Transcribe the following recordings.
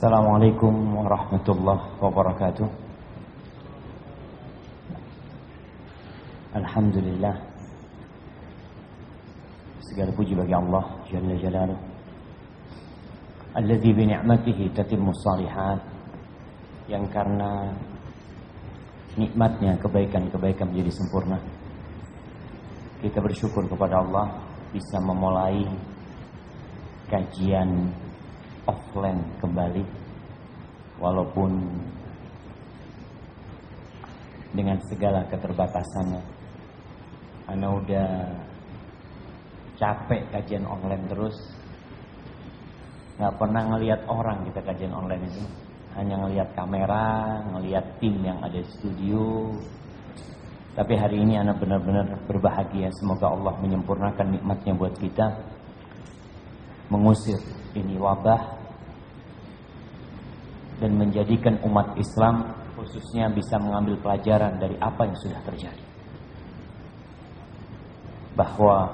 Assalamualaikum warahmatullahi wabarakatuh. Alhamdulillah. Segala puji bagi Allah Jalla Jalaluh. Alladhi bini'matihi tatimmu salihat Yang karena Nikmatnya kebaikan-kebaikan menjadi sempurna. Kita bersyukur kepada Allah Bisa memulai Kajian offline kembali walaupun dengan segala keterbatasannya. Ana udah capek kajian online terus nggak pernah ngelihat orang kita kajian online itu. Hanya ngelihat kamera ngelihat tim yang ada di studio. Tapi hari ini anak benar-benar berbahagia. Semoga Allah menyempurnakan nikmatnya buat kita. Mengusir ini wabah dan menjadikan umat Islam khususnya bisa mengambil pelajaran dari apa yang sudah terjadi. Bahwa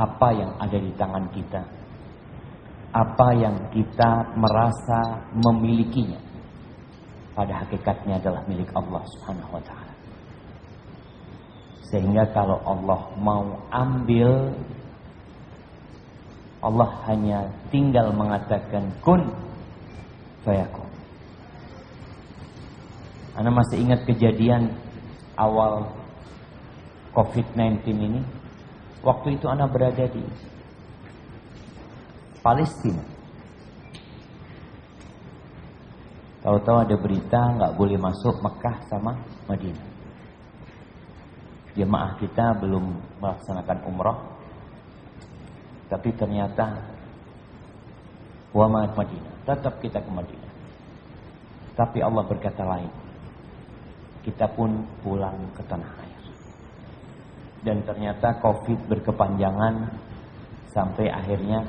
apa yang ada di tangan kita, apa yang kita merasa memilikinya, pada hakikatnya adalah milik Allah Subhanahu wa taala. Sehingga kalau Allah mau ambil Allah hanya tinggal mengatakan kun fayakun. Anda masih ingat kejadian awal COVID-19 ini? Waktu itu Anda berada di Palestina. Tahu-tahu ada berita nggak boleh masuk Mekah sama Madinah. Jemaah kita belum melaksanakan umrah, tapi ternyata Wama Madinah, tetap kita ke Madinah. Tapi Allah berkata lain kita pun pulang ke tanah air. Dan ternyata COVID berkepanjangan sampai akhirnya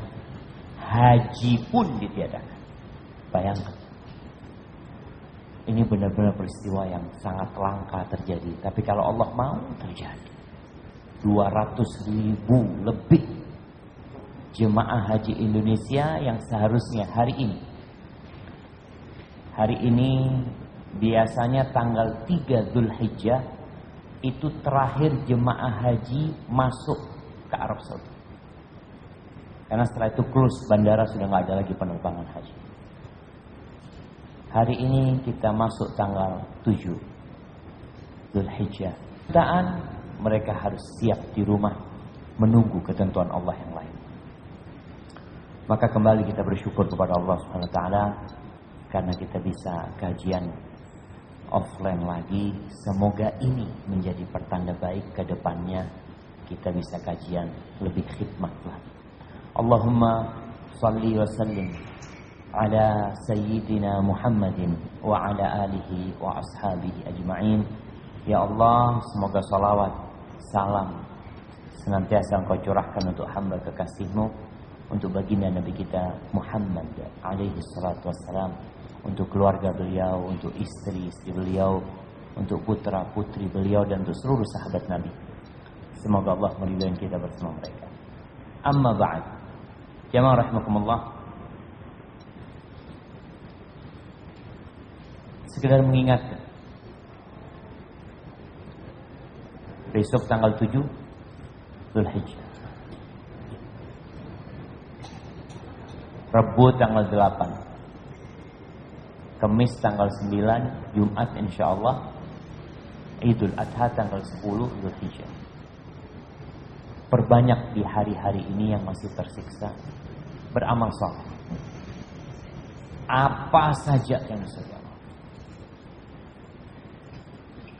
haji pun ditiadakan. Bayangkan. Ini benar-benar peristiwa yang sangat langka terjadi. Tapi kalau Allah mau terjadi. 200 ribu lebih jemaah haji Indonesia yang seharusnya hari ini. Hari ini biasanya tanggal 3 Zulhijjah itu terakhir jemaah haji masuk ke Arab Saudi. Karena setelah itu close bandara sudah nggak ada lagi penerbangan haji. Hari ini kita masuk tanggal 7 Zulhijjah. Dan mereka harus siap di rumah menunggu ketentuan Allah yang lain. Maka kembali kita bersyukur kepada Allah Subhanahu wa taala karena kita bisa kajian offline lagi. Semoga ini menjadi pertanda baik ke depannya kita bisa kajian lebih khidmat lagi. Allahumma salli wa sallim ala sayyidina Muhammadin wa ala alihi wa ashabihi ajma'in. Ya Allah, semoga salawat, salam senantiasa engkau curahkan untuk hamba kekasihmu untuk baginda Nabi kita Muhammad alaihi salatu wassalam untuk keluarga beliau, untuk istri-istri beliau, untuk putra-putri beliau dan untuk seluruh sahabat Nabi. Semoga Allah meridai kita bersama mereka. Amma ba'd. Jamaah rahimakumullah. Sekedar mengingatkan. Besok tanggal 7 Zulhijjah. Rabu tanggal 8 Kamis tanggal 9, Jumat insya Allah, Idul Adha tanggal 10 Zulhijjah. Perbanyak di hari-hari ini yang masih tersiksa beramal soleh. Apa saja yang saja.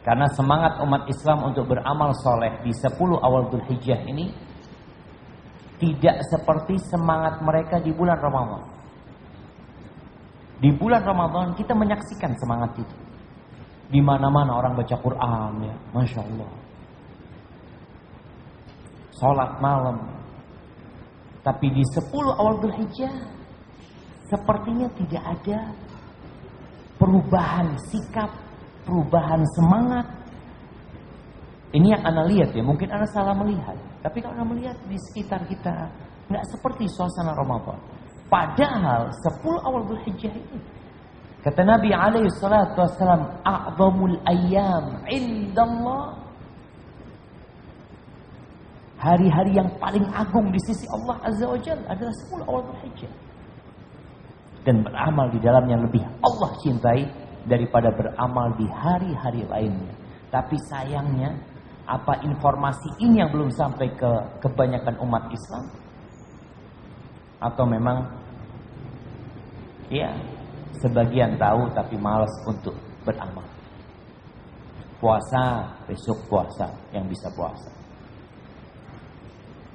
Karena semangat umat Islam untuk beramal soleh di 10 awal Zulhijjah ini tidak seperti semangat mereka di bulan Ramadan. Di bulan Ramadan kita menyaksikan semangat itu. Di mana-mana orang baca Quran ya, masya Allah. Sholat malam. Tapi di 10 awal Dzulhijjah sepertinya tidak ada perubahan sikap, perubahan semangat. Ini yang anda lihat ya, mungkin anda salah melihat. Tapi kalau anda melihat di sekitar kita, nggak seperti suasana Ramadan. Padahal 10 awal Dzulhijjah ini kata Nabi alaihi salatu wasallam a'zamul ayyam indallah hari-hari yang paling agung di sisi Allah Azza wa Jalla adalah 10 awal Dzulhijjah. Dan beramal di dalamnya lebih Allah cintai daripada beramal di hari-hari lainnya. Tapi sayangnya apa informasi ini yang belum sampai ke kebanyakan umat Islam? Atau memang Ya, sebagian tahu tapi malas untuk beramal. Puasa, besok puasa yang bisa puasa.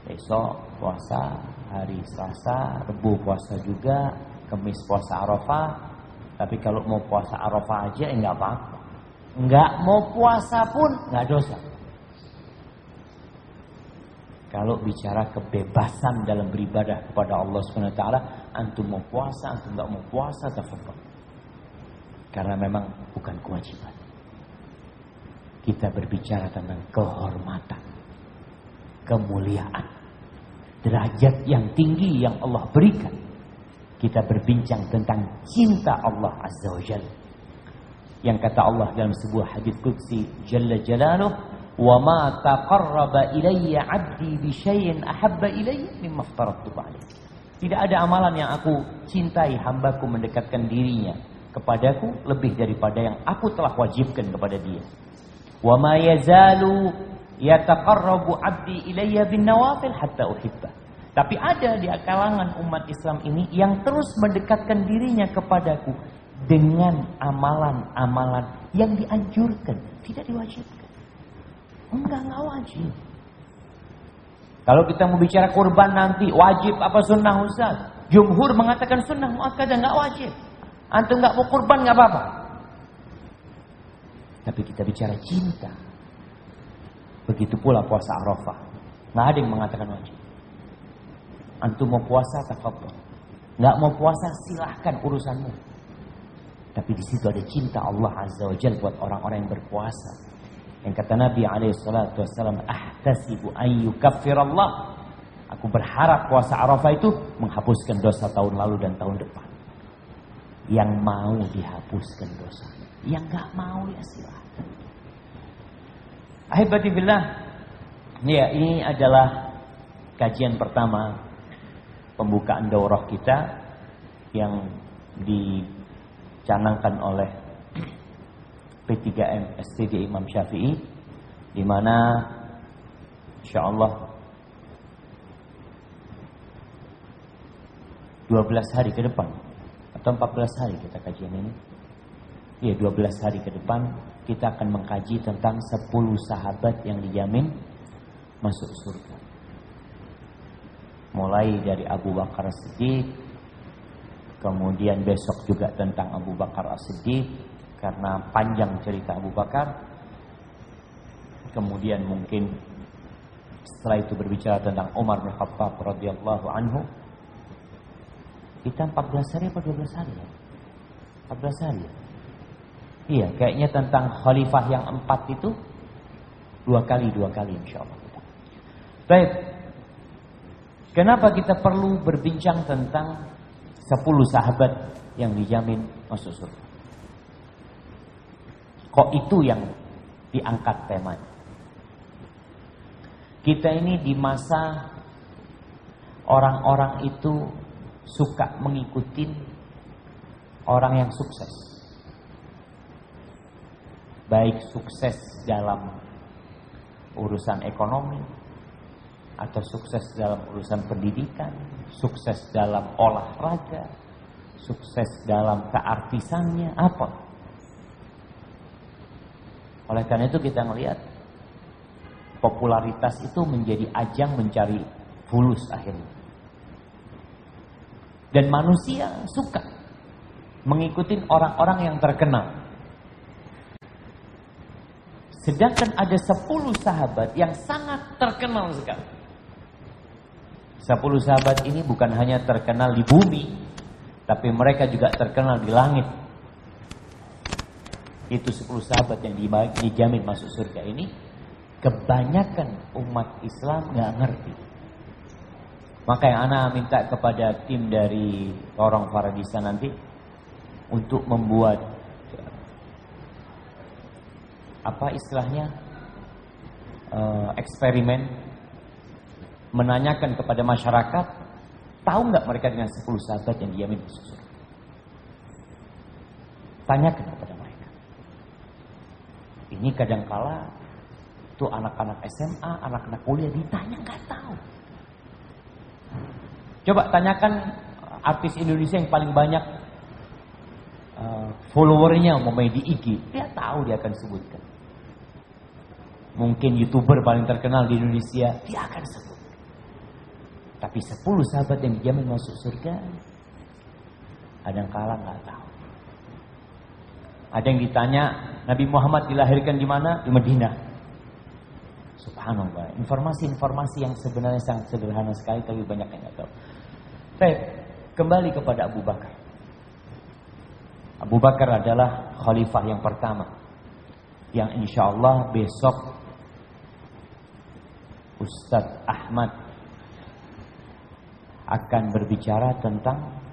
Besok puasa, hari Selasa, Rebu puasa juga, Kemis puasa Arafah. Tapi kalau mau puasa Arafah aja enggak ya apa-apa. Enggak mau puasa pun enggak dosa. Kalau bicara kebebasan dalam beribadah kepada Allah Subhanahu wa taala, antum mau puasa, antum enggak mau puasa, tafadhol. Karena memang bukan kewajiban. Kita berbicara tentang kehormatan, kemuliaan, derajat yang tinggi yang Allah berikan. Kita berbincang tentang cinta Allah Azza wa Jalla. Yang kata Allah dalam sebuah hadis qudsi, Jalla Jalaluh, wa ma taqarraba ilayya 'abdi bi syai'in ahabba ilayya mimma. Tidak ada amalan yang aku cintai hambaku mendekatkan dirinya kepadaku lebih daripada yang aku telah wajibkan kepada dia. Wa ma yazalu yataqarrabu 'abdi ilayya bin nawafil hatta uhibba. Tapi ada di kalangan umat Islam ini yang terus mendekatkan dirinya kepadaku dengan amalan-amalan yang dianjurkan, tidak diwajibkan. Enggak, enggak wajib. Kalau kita mau bicara kurban nanti, wajib apa sunnah Ustaz? Jumhur mengatakan sunnah, muakkadah enggak wajib. Antum enggak mau kurban enggak apa-apa. Tapi kita bicara cinta. Begitu pula puasa Arafah. Enggak ada yang mengatakan wajib. Antum mau puasa tafadhol. Enggak mau puasa silahkan urusanmu. Tapi di situ ada cinta Allah Azza wa Jalla buat orang-orang yang berpuasa. Yang kata Nabi alaihi salatu wasallam, "Ahtasibu an yukaffirallah." Aku berharap puasa Arafah itu menghapuskan dosa tahun lalu dan tahun depan. Yang mau dihapuskan dosa, yang enggak mau ya silahkan. Ahibati billah. Ya, ini adalah kajian pertama pembukaan daurah kita yang dicanangkan oleh P3M STD Imam Syafi'i di mana insyaallah 12 hari ke depan atau 14 hari kita kajian ini. Iya, 12 hari ke depan kita akan mengkaji tentang 10 sahabat yang dijamin masuk surga. Mulai dari Abu Bakar Siddiq, kemudian besok juga tentang Abu Bakar As-Siddiq, karena panjang cerita Abu Bakar. Kemudian mungkin setelah itu berbicara tentang Umar bin Khattab radhiyallahu anhu. Kita 14 hari atau 12 hari ya? 14 hari ya? Iya, kayaknya tentang khalifah yang empat itu dua kali dua kali insya Allah. Baik. Kenapa kita perlu berbincang tentang 10 sahabat yang dijamin masuk surga? Kok itu yang diangkat temanya? Kita ini di masa orang-orang itu suka mengikuti orang yang sukses. Baik sukses dalam urusan ekonomi atau sukses dalam urusan pendidikan, sukses dalam olahraga, sukses dalam keartisannya apa? Oleh karena itu kita melihat popularitas itu menjadi ajang mencari fulus akhirnya. Dan manusia suka mengikuti orang-orang yang terkenal. Sedangkan ada 10 sahabat yang sangat terkenal sekali. 10 sahabat ini bukan hanya terkenal di bumi, tapi mereka juga terkenal di langit. Itu 10 sahabat yang dijamin masuk surga ini. Kebanyakan umat Islam nggak ngerti. Maka yang Ana minta kepada tim dari orang Faradisa nanti untuk membuat apa istilahnya uh, eksperimen menanyakan kepada masyarakat tahu nggak mereka dengan 10 sahabat yang diamin masuk Tanyakan kepada. Ini kadangkala tuh anak-anak SMA, anak-anak kuliah ditanya nggak tahu. Coba tanyakan artis Indonesia yang paling banyak uh, followernya main di IG, dia tahu dia akan sebutkan. Mungkin youtuber paling terkenal di Indonesia, dia akan sebut. Tapi 10 sahabat yang dijamin masuk surga, kadang-kala nggak tahu. Ada yang ditanya, Nabi Muhammad dilahirkan di mana? Di Madinah. Subhanallah. Informasi-informasi yang sebenarnya sangat sederhana sekali, tapi banyak yang nggak tahu. Baik, kembali kepada Abu Bakar. Abu Bakar adalah khalifah yang pertama. Yang insya Allah besok Ustadz Ahmad akan berbicara tentang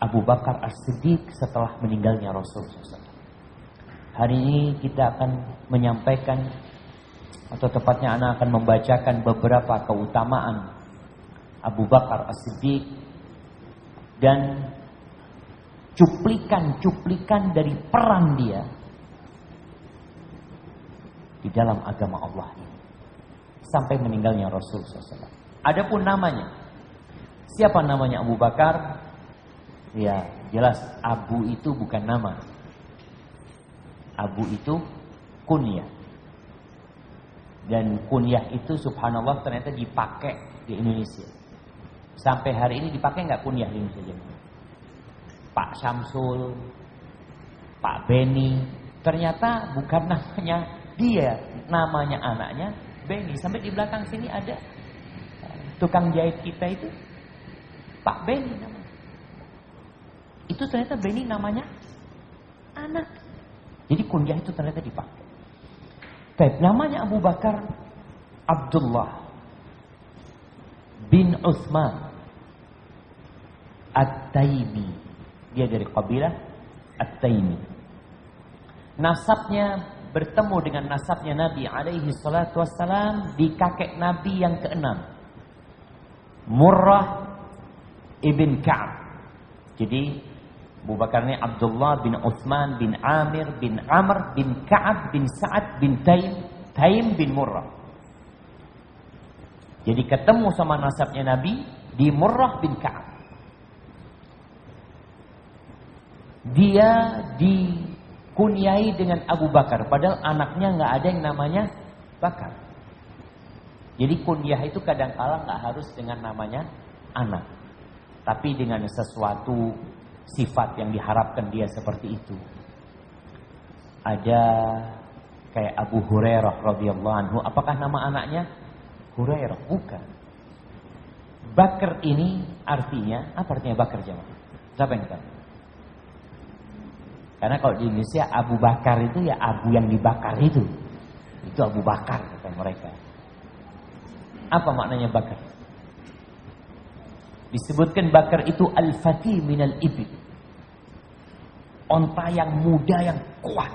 Abu Bakar As-Siddiq setelah meninggalnya Rasulullah SAW. Hari ini kita akan menyampaikan atau tepatnya anak akan membacakan beberapa keutamaan Abu Bakar As-Siddiq dan cuplikan-cuplikan dari peran dia di dalam agama Allah ini sampai meninggalnya Rasul SAW. Adapun namanya, siapa namanya Abu Bakar? Ya, jelas Abu itu bukan nama. Abu itu kunyah. Dan kunyah itu subhanallah ternyata dipakai di Indonesia. Sampai hari ini dipakai nggak kunyah di Indonesia? Pak Samsul, Pak Beni, ternyata bukan namanya dia, namanya anaknya Beni. Sampai di belakang sini ada tukang jahit kita itu Pak Beni namanya. Itu ternyata Beni namanya anak. Jadi kunyah itu ternyata dipakai. Baik, namanya Abu Bakar Abdullah bin Uthman At-Taimi. Dia dari kabilah At-Taimi. Nasabnya bertemu dengan nasabnya Nabi alaihi salatu wassalam di kakek Nabi yang keenam. Murrah ibn Ka'ab. Jadi Abu Bakar ini Abdullah bin Uthman bin Amir bin Amr bin Ka'ab bin Sa'ad bin Taim Taim bin Murrah. Jadi ketemu sama nasabnya Nabi di Murrah bin Ka'ab. Dia dikunyai dengan Abu Bakar. Padahal anaknya nggak ada yang namanya Bakar. Jadi kunyah itu kadang kala nggak harus dengan namanya anak. Tapi dengan sesuatu sifat yang diharapkan dia seperti itu. Ada kayak Abu Hurairah radhiyallahu anhu, apakah nama anaknya Hurairah? Bukan. Bakar ini artinya apa artinya bakar jemaah? Siapa yang tahu? Karena kalau di Indonesia Abu Bakar itu ya Abu yang dibakar itu. Itu Abu Bakar kata mereka. Apa maknanya bakar? Disebutkan bakar itu al-fati minal ibil. Onta yang muda yang kuat.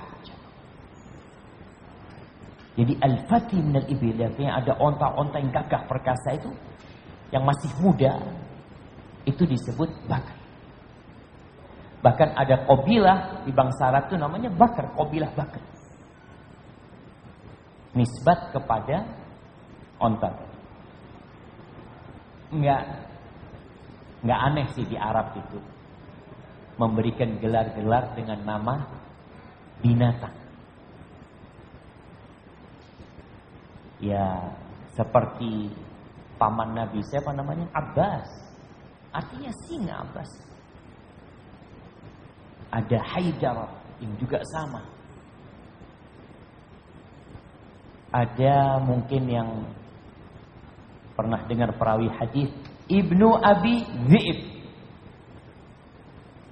Jadi al-fati minal ibil. Artinya ada onta-onta yang gagah perkasa itu. Yang masih muda. Itu disebut bakar. Bahkan ada kobilah di bangsa Arab itu namanya bakar. Kobilah bakar. Nisbat kepada onta. Enggak nggak aneh sih di Arab itu memberikan gelar-gelar dengan nama binatang. Ya, seperti paman Nabi siapa namanya? Abbas. Artinya singa Abbas. Ada Haidar yang juga sama. Ada mungkin yang pernah dengar perawi hadis Ibnu Abi Zi'ib.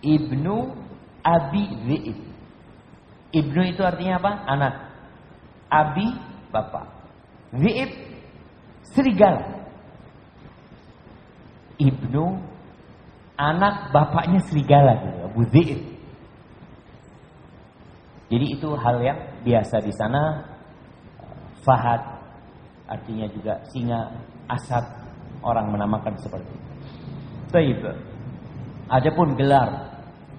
Ibnu Abi Zi'ib. Ibnu itu artinya apa? Anak. Abi bapak. Zi'ib serigala. ibnu anak bapaknya serigala gitu, Abu Dhi'ib. Jadi itu hal yang biasa di sana. Fahad artinya juga singa, asad orang menamakan seperti itu. Baik. Adapun gelar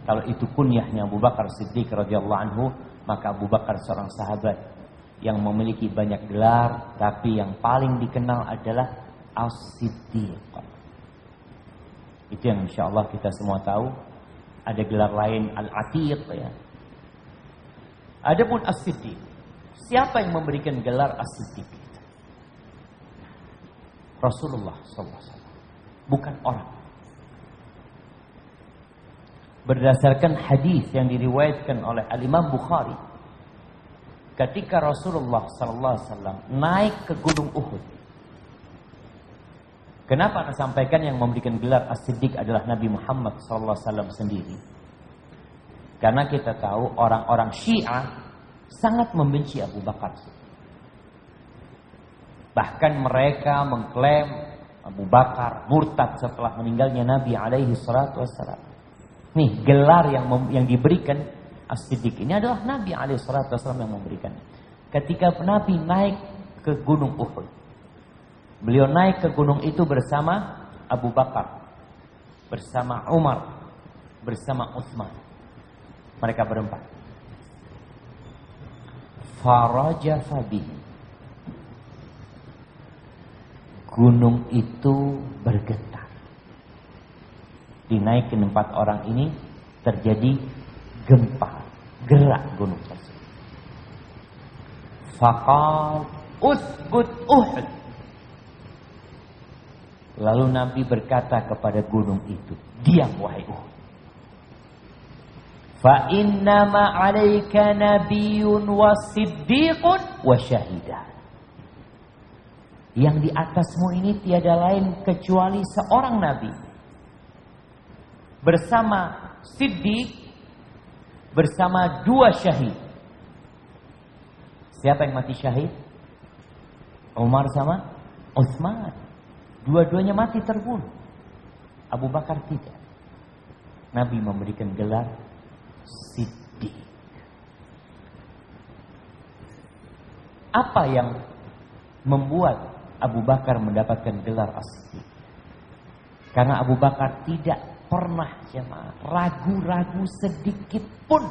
kalau itu kunyahnya Abu Bakar Siddiq radhiyallahu anhu, maka Abu Bakar seorang sahabat yang memiliki banyak gelar, tapi yang paling dikenal adalah As-Siddiq. Itu yang insya Allah kita semua tahu. Ada gelar lain Al-Atiq ya. Adapun As-Siddiq. Siapa yang memberikan gelar As-Siddiq? Rasulullah SAW. Bukan orang. Berdasarkan hadis yang diriwayatkan oleh Al-Imam Bukhari. Ketika Rasulullah SAW naik ke Gunung Uhud. Kenapa Anda sampaikan yang memberikan gelar As-Siddiq adalah Nabi Muhammad SAW sendiri? Karena kita tahu orang-orang Syiah sangat membenci Abu Bakar. Bahkan mereka mengklaim Abu Bakar murtad setelah meninggalnya Nabi alaihi salatu wassalam. Nih gelar yang yang diberikan As-Siddiq ini adalah Nabi alaihi salatu wassalam yang memberikan. Ketika Nabi naik ke Gunung Uhud. Beliau naik ke gunung itu bersama Abu Bakar, bersama Umar, bersama Utsman. Mereka berempat. Faraja Fabi. Gunung itu bergetar. Dinaikin empat orang ini terjadi gempa, gerak gunung tersebut. Fakal usbut Uhud. Lalu Nabi berkata kepada gunung itu, diam wahai Uhud. Fa innama 'alaika nabiyyun wa siddiqun wa syahidan. Yang di atasmu ini tiada lain kecuali seorang nabi. Bersama Siddiq bersama dua syahid. Siapa yang mati syahid? Umar sama Utsman. Dua-duanya mati terbunuh. Abu Bakar tidak. Nabi memberikan gelar Siddiq. Apa yang membuat Abu Bakar mendapatkan gelar As-Siddiq? Karena Abu Bakar tidak pernah jemaah ragu-ragu sedikit pun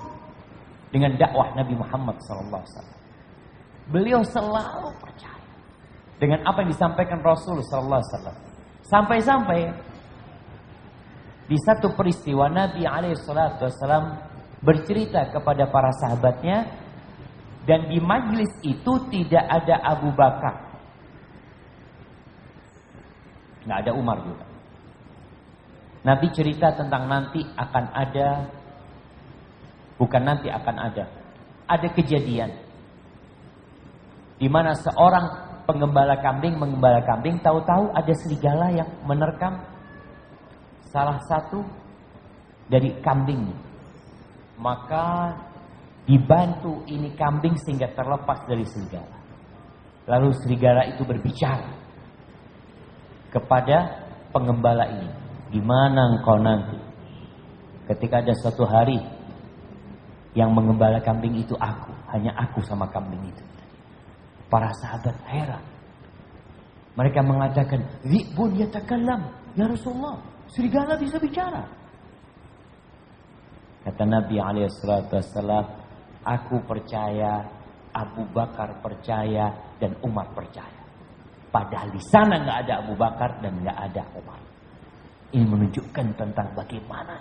dengan dakwah Nabi Muhammad SAW. Beliau selalu percaya dengan apa yang disampaikan Rasul wasallam. Sampai-sampai di satu peristiwa Nabi alaihi salatu wasallam bercerita kepada para sahabatnya dan di majlis itu tidak ada Abu Bakar. Nggak ada Umar juga. Nabi cerita tentang nanti akan ada bukan nanti akan ada. Ada kejadian. Di mana seorang pengembala kambing mengembala kambing tahu-tahu ada serigala yang menerkam salah satu dari kambing. Maka dibantu ini kambing sehingga terlepas dari serigala. Lalu serigala itu berbicara kepada pengembala ini gimana engkau nanti ketika ada suatu hari yang mengembala kambing itu aku hanya aku sama kambing itu Para sahabat heran. Mereka mengatakan, "Zibun yatakallam." Ya Rasulullah, serigala bisa bicara. Kata Nabi alaihissalam, "Aku percaya, Abu Bakar percaya, dan Umar percaya." Padahal di sana nggak ada Abu Bakar dan nggak ada Umar. Ini menunjukkan tentang bagaimana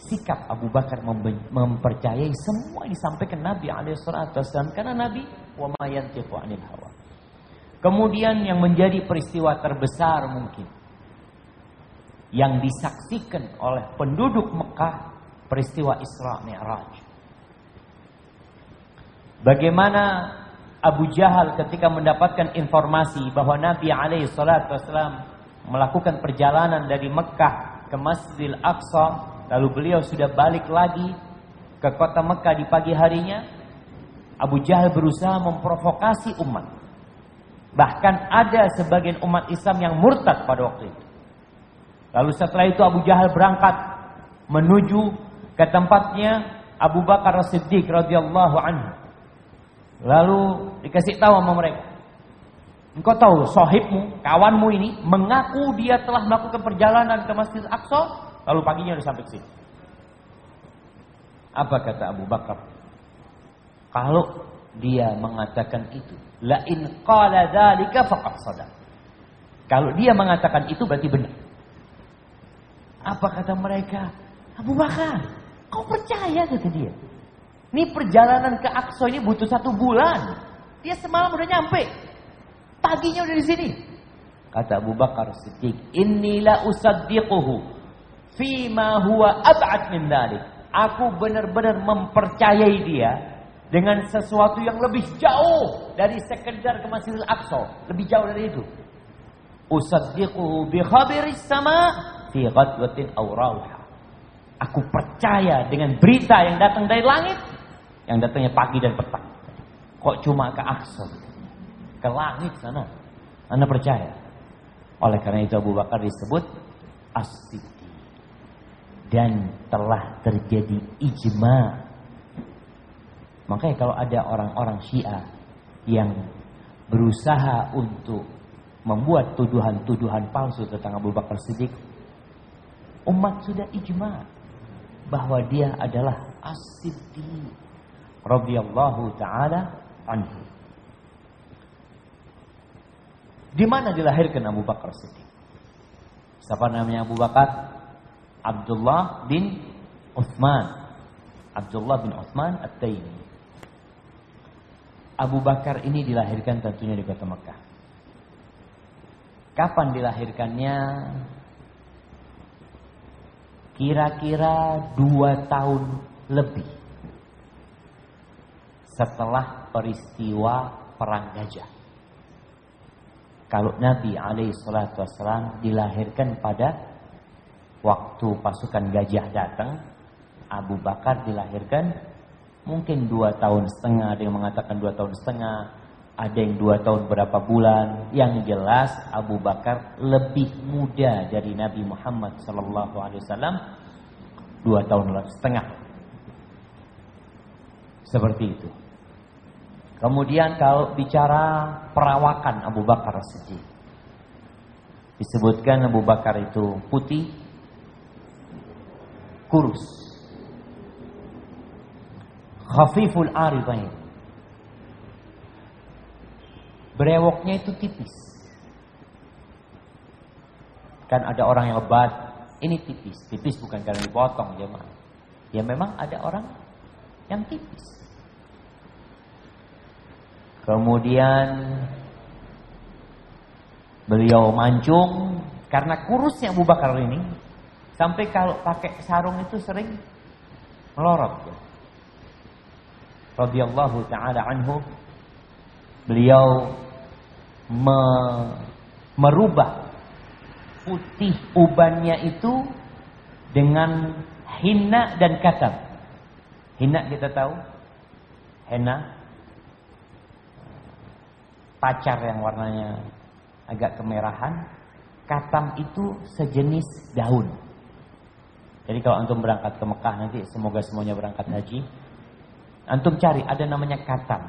sikap Abu Bakar mempercayai semua yang disampaikan Nabi alaihissalam karena Nabi wa ma yantiqu anil hawa. Kemudian yang menjadi peristiwa terbesar mungkin yang disaksikan oleh penduduk Mekah peristiwa Isra Mi'raj. Bagaimana Abu Jahal ketika mendapatkan informasi bahwa Nabi alaihi salatu wasallam melakukan perjalanan dari Mekah ke Masjidil Aqsa lalu beliau sudah balik lagi ke kota Mekah di pagi harinya Abu Jahal berusaha memprovokasi umat. Bahkan ada sebagian umat Islam yang murtad pada waktu itu. Lalu setelah itu Abu Jahal berangkat menuju ke tempatnya Abu Bakar As-Siddiq radhiyallahu anhu. Lalu dikasih tahu sama mereka. Engkau tahu sohibmu, kawanmu ini mengaku dia telah melakukan perjalanan ke Masjid Aqsa, lalu paginya udah sampai sini. Apa kata Abu Bakar? Kalau dia mengatakan itu, la in qala dzalika faqad sadaq. Kalau dia mengatakan itu berarti benar. Apa kata mereka? Abu Bakar, kau percaya kata dia. Ini perjalanan ke Aqsa ini butuh satu bulan. Dia semalam udah nyampe. Paginya udah di sini. Kata Abu Bakar Siddiq, "Inilah usaddiquhu fima huwa ab'ad min dhalik." Aku benar-benar mempercayai dia dengan sesuatu yang lebih jauh dari sekedar ke Masjidil Aqsa, lebih jauh dari itu. Usaddiquhu bi khabiris sama fi ghadwatin aw. Aku percaya dengan berita yang datang dari langit yang datangnya pagi dan petang. Kok cuma ke Aqsa? Ke langit sana. Anda percaya? Oleh karena itu Abu Bakar disebut as dan telah terjadi ijma. Makanya kalau ada orang-orang Syiah yang berusaha untuk membuat tuduhan-tuduhan palsu tentang Abu Bakar Siddiq, umat sudah ijma bahwa dia adalah as-siddiq taala anhu. Di mana dilahirkan Abu Bakar Siddiq? Siapa namanya Abu Bakar? Abdullah bin Uthman. Abdullah bin Uthman At-Taimi. Abu Bakar ini dilahirkan tentunya di kota Mekah. Kapan dilahirkannya? Kira-kira dua tahun lebih setelah peristiwa perang gajah. Kalau Nabi alaihi salatu dilahirkan pada waktu pasukan gajah datang, Abu Bakar dilahirkan mungkin dua tahun setengah, ada yang mengatakan dua tahun setengah, ada yang dua tahun berapa bulan. Yang jelas Abu Bakar lebih muda dari Nabi Muhammad Sallallahu Alaihi Wasallam dua tahun setengah. Seperti itu. Kemudian kalau bicara perawakan Abu Bakar Siddiq. Disebutkan Abu Bakar itu putih, kurus. Khafiful aridain. Brewoknya itu tipis. Kan ada orang yang lebat, ini tipis. Tipis bukan karena dipotong jemaah. Ya memang ada orang yang tipis. Kemudian beliau mancung karena kurusnya Abu Bakar ini Sampai kalau pakai sarung itu sering melorot. Radhiyallahu taala anhu beliau me, merubah putih ubannya itu dengan hina dan katam. Hina kita tahu, henna pacar yang warnanya agak kemerahan, katam itu sejenis daun. Jadi kalau antum berangkat ke Mekah nanti semoga semuanya berangkat haji, antum cari ada namanya katam.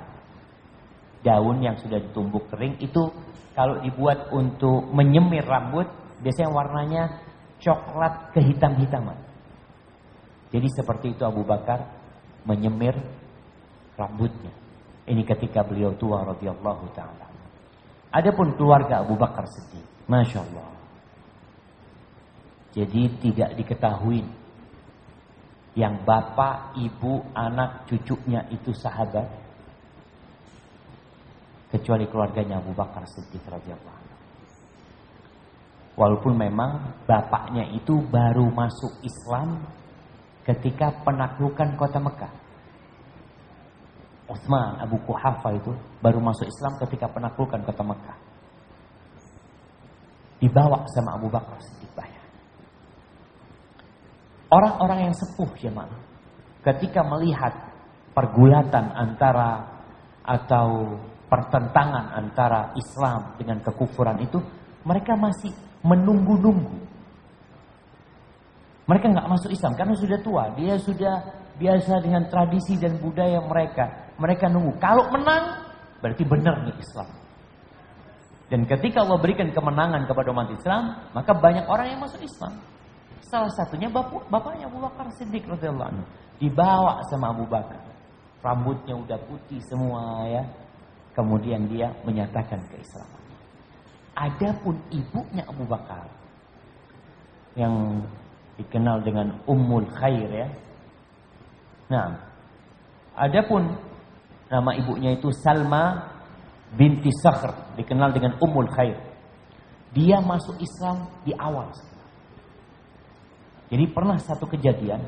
Daun yang sudah ditumbuk kering itu kalau dibuat untuk menyemir rambut biasanya warnanya coklat kehitam-hitaman. Jadi seperti itu Abu Bakar menyemir rambutnya. Ini ketika beliau tua radhiyallahu taala. Adapun keluarga Abu Bakar sedih, masya Allah. Jadi tidak diketahui yang bapak, ibu, anak, cucunya itu sahabat kecuali keluarganya Abu Bakar Siddiq radhiyallahu Walaupun memang bapaknya itu baru masuk Islam ketika penaklukan kota Mekah. Utsman Abu Kuhafa itu baru masuk Islam ketika penaklukan kota Mekah. Dibawa sama Abu Bakar Siddiq banyak. Orang-orang yang sepuh jemaah ketika melihat pergulatan antara atau pertentangan antara Islam dengan kekufuran itu mereka masih menunggu-nunggu Mereka nggak masuk Islam karena sudah tua. Dia sudah biasa dengan tradisi dan budaya mereka. Mereka nunggu. Kalau menang, berarti benar nih Islam. Dan ketika Allah berikan kemenangan kepada umat Islam, maka banyak orang yang masuk Islam. Salah satunya bapak, bapaknya Abu Bakar Siddiq radhiyallahu. Dibawa sama Abu Bakar. Rambutnya udah putih semua ya. Kemudian dia menyatakan keislaman. Adapun ibunya Abu Bakar yang dikenal dengan Ummul Khair ya. Nah, adapun nama ibunya itu Salma binti Sakhr, dikenal dengan Ummul Khair. Dia masuk Islam di awal. Jadi pernah satu kejadian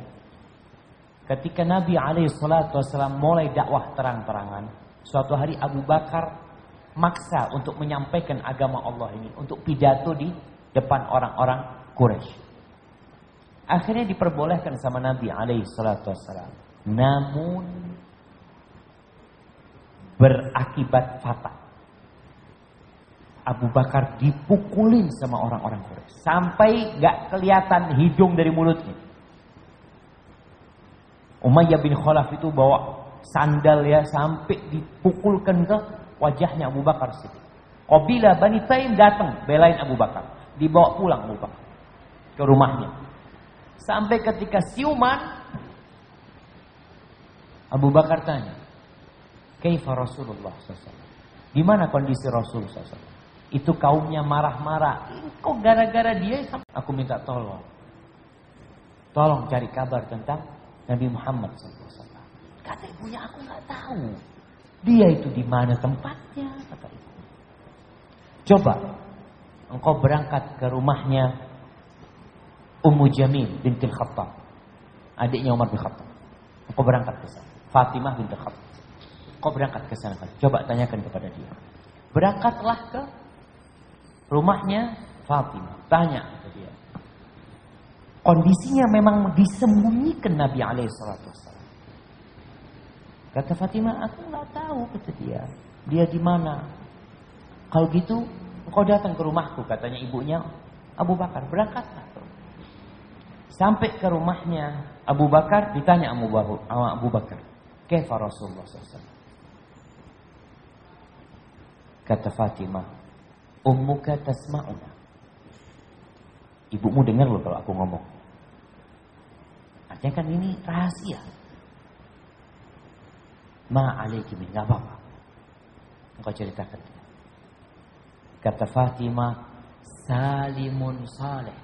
ketika Nabi alaihi salatu mulai dakwah terang-terangan, suatu hari Abu Bakar maksa untuk menyampaikan agama Allah ini untuk pidato di depan orang-orang Quraisy. Akhirnya diperbolehkan sama Nabi alaihi salatu wasallam. Namun berakibat fatal. Abu Bakar dipukulin sama orang-orang Quraisy sampai gak kelihatan hidung dari mulutnya. Umayyah bin Khalaf itu bawa sandal ya sampai dipukulkan ke wajahnya Abu Bakar Siddiq. Qabila Bani Taim datang belain Abu Bakar, dibawa pulang Abu Bakar ke rumahnya. Sampai ketika siuman Abu Bakar tanya, "Kaifa Rasulullah SAW?" Gimana kondisi Rasul SAW? Itu kaumnya marah-marah. Kok gara-gara dia aku minta tolong. Tolong cari kabar tentang Nabi Muhammad SAW. Kata ibunya aku nggak tahu. Dia itu di mana tempatnya kata ibu. Coba engkau berangkat ke rumahnya Ummu Jamil binti Khattab. Adiknya Umar bin Khattab. Engkau berangkat ke sana. Fatimah binti Khattab. Engkau berangkat ke sana. Coba tanyakan kepada dia. Berangkatlah ke rumahnya Fatimah. Tanya ke dia. Kondisinya memang disembunyikan Nabi alaihissalatu Kata Fatimah, aku nggak tahu kata dia. Dia di mana? Kalau gitu, engkau datang ke rumahku, katanya ibunya Abu Bakar. Berangkatlah. Sampai ke rumahnya Abu Bakar, ditanya Abu Bakar. Kefa Rasulullah SAW. Kata Fatimah, Ummuka tasma'una. Ibumu dengar loh kalau aku ngomong. Artinya kan ini rahasia. Ma alaiki min, gak apa-apa. Engkau ceritakan. Kata Fatimah, salimun saleh.